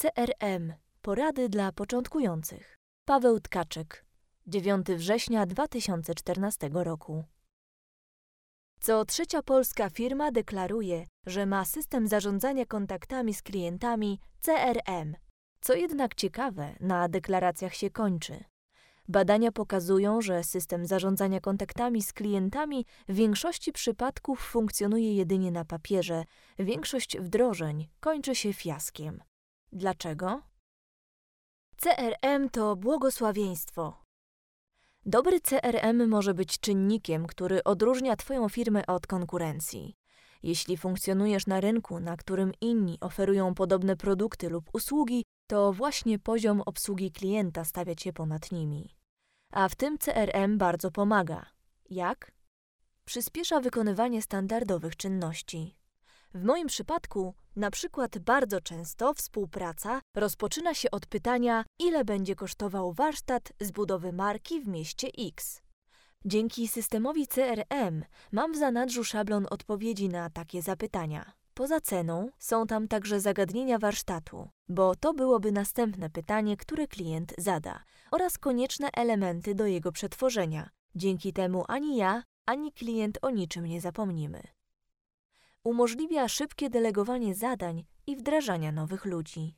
CRM Porady dla początkujących. Paweł Tkaczyk. 9 września 2014 roku. Co trzecia polska firma deklaruje, że ma system zarządzania kontaktami z klientami CRM. Co jednak ciekawe, na deklaracjach się kończy. Badania pokazują, że system zarządzania kontaktami z klientami w większości przypadków funkcjonuje jedynie na papierze. Większość wdrożeń kończy się fiaskiem. Dlaczego? CRM to błogosławieństwo. Dobry CRM może być czynnikiem, który odróżnia Twoją firmę od konkurencji. Jeśli funkcjonujesz na rynku, na którym inni oferują podobne produkty lub usługi, to właśnie poziom obsługi klienta stawia Cię ponad nimi. A w tym CRM bardzo pomaga. Jak? Przyspiesza wykonywanie standardowych czynności. W moim przypadku, na przykład, bardzo często współpraca rozpoczyna się od pytania, ile będzie kosztował warsztat z budowy marki w mieście X. Dzięki systemowi CRM mam w zanadrzu szablon odpowiedzi na takie zapytania. Poza ceną są tam także zagadnienia warsztatu, bo to byłoby następne pytanie, które klient zada, oraz konieczne elementy do jego przetworzenia. Dzięki temu ani ja, ani klient o niczym nie zapomnimy umożliwia szybkie delegowanie zadań i wdrażania nowych ludzi.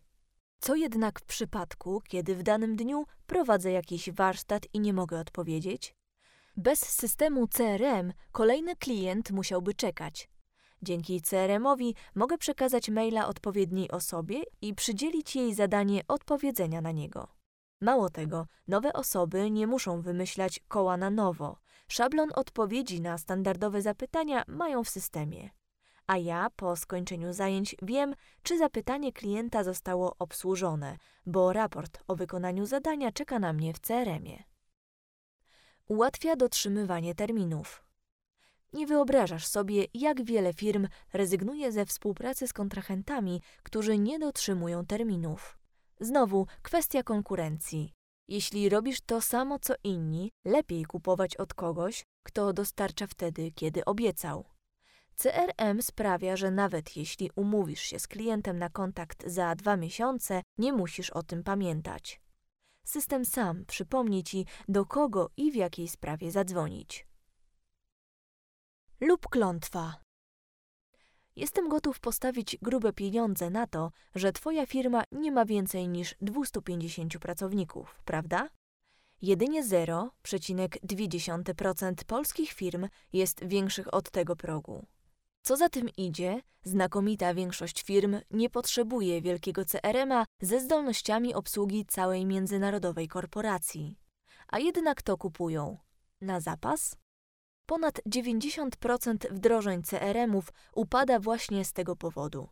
Co jednak w przypadku, kiedy w danym dniu prowadzę jakiś warsztat i nie mogę odpowiedzieć? Bez systemu CRM kolejny klient musiałby czekać. Dzięki CRM-owi mogę przekazać maila odpowiedniej osobie i przydzielić jej zadanie odpowiedzenia na niego. Mało tego, nowe osoby nie muszą wymyślać koła na nowo. Szablon odpowiedzi na standardowe zapytania mają w systemie a ja po skończeniu zajęć wiem, czy zapytanie klienta zostało obsłużone, bo raport o wykonaniu zadania czeka na mnie w CRM-ie. Ułatwia dotrzymywanie terminów. Nie wyobrażasz sobie, jak wiele firm rezygnuje ze współpracy z kontrahentami, którzy nie dotrzymują terminów. Znowu kwestia konkurencji. Jeśli robisz to samo co inni, lepiej kupować od kogoś, kto dostarcza wtedy, kiedy obiecał. CRM sprawia, że nawet jeśli umówisz się z klientem na kontakt za dwa miesiące, nie musisz o tym pamiętać. System sam przypomni ci, do kogo i w jakiej sprawie zadzwonić. Lub klątwa. Jestem gotów postawić grube pieniądze na to, że Twoja firma nie ma więcej niż 250 pracowników, prawda? Jedynie 0,2% polskich firm jest większych od tego progu. Co za tym idzie, znakomita większość firm nie potrzebuje wielkiego CRM-a ze zdolnościami obsługi całej międzynarodowej korporacji. A jednak to kupują. Na zapas? Ponad 90% wdrożeń CRM-ów upada właśnie z tego powodu.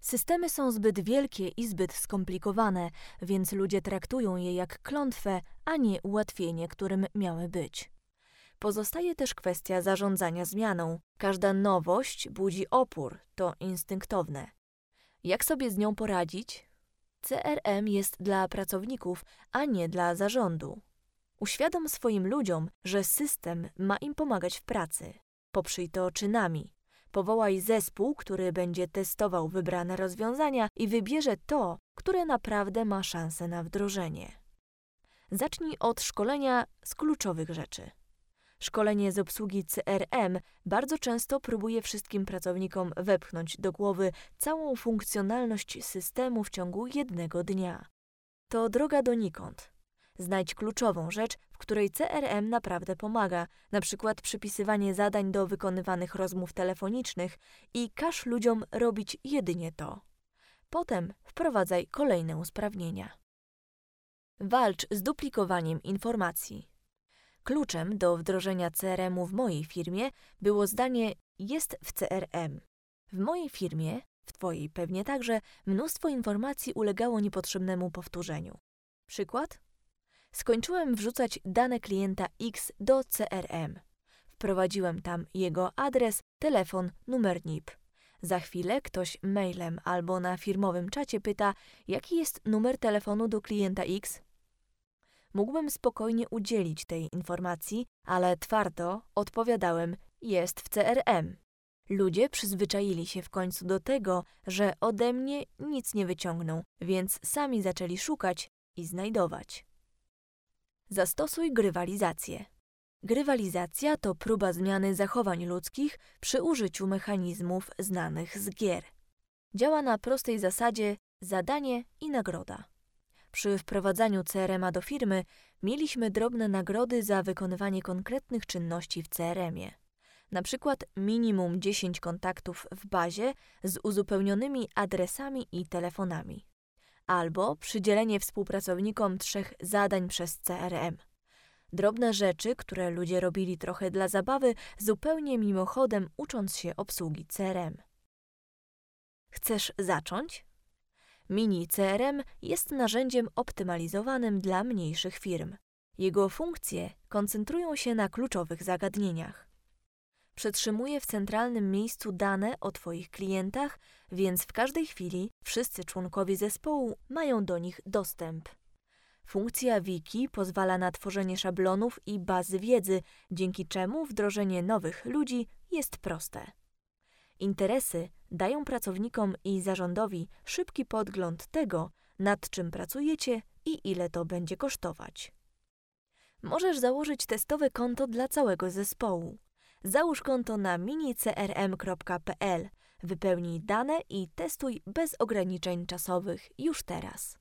Systemy są zbyt wielkie i zbyt skomplikowane, więc ludzie traktują je jak klątwę, a nie ułatwienie, którym miały być. Pozostaje też kwestia zarządzania zmianą. Każda nowość budzi opór, to instynktowne. Jak sobie z nią poradzić? CRM jest dla pracowników, a nie dla zarządu. Uświadom swoim ludziom, że system ma im pomagać w pracy. Poprzyj to czynami. Powołaj zespół, który będzie testował wybrane rozwiązania i wybierze to, które naprawdę ma szansę na wdrożenie. Zacznij od szkolenia z kluczowych rzeczy. Szkolenie z obsługi CRM bardzo często próbuje wszystkim pracownikom wepchnąć do głowy całą funkcjonalność systemu w ciągu jednego dnia. To droga donikąd. Znajdź kluczową rzecz, w której CRM naprawdę pomaga, na przykład przypisywanie zadań do wykonywanych rozmów telefonicznych i każ ludziom robić jedynie to. Potem wprowadzaj kolejne usprawnienia. Walcz z duplikowaniem informacji. Kluczem do wdrożenia CRM-u w mojej firmie było zdanie jest w CRM. W mojej firmie, w Twojej pewnie także, mnóstwo informacji ulegało niepotrzebnemu powtórzeniu. Przykład? Skończyłem wrzucać dane klienta X do CRM. Wprowadziłem tam jego adres, telefon, numer NIP. Za chwilę ktoś mailem albo na firmowym czacie pyta, jaki jest numer telefonu do klienta X mógłbym spokojnie udzielić tej informacji, ale twardo odpowiadałem: jest w CRM. Ludzie przyzwyczaili się w końcu do tego, że ode mnie nic nie wyciągną, więc sami zaczęli szukać i znajdować. Zastosuj grywalizację. Grywalizacja to próba zmiany zachowań ludzkich przy użyciu mechanizmów znanych z gier. Działa na prostej zasadzie zadanie i nagroda. Przy wprowadzaniu CRM-a do firmy mieliśmy drobne nagrody za wykonywanie konkretnych czynności w CRM-ie. Na przykład minimum 10 kontaktów w bazie z uzupełnionymi adresami i telefonami. Albo przydzielenie współpracownikom trzech zadań przez CRM. Drobne rzeczy, które ludzie robili trochę dla zabawy, zupełnie mimochodem ucząc się obsługi CRM. Chcesz zacząć? Mini CRM jest narzędziem optymalizowanym dla mniejszych firm. Jego funkcje koncentrują się na kluczowych zagadnieniach. Przetrzymuje w centralnym miejscu dane o Twoich klientach, więc w każdej chwili wszyscy członkowie zespołu mają do nich dostęp. Funkcja wiki pozwala na tworzenie szablonów i bazy wiedzy, dzięki czemu wdrożenie nowych ludzi jest proste. Interesy dają pracownikom i zarządowi szybki podgląd tego, nad czym pracujecie i ile to będzie kosztować. Możesz założyć testowe konto dla całego zespołu. Załóż konto na minicrm.pl, wypełnij dane i testuj bez ograniczeń czasowych już teraz.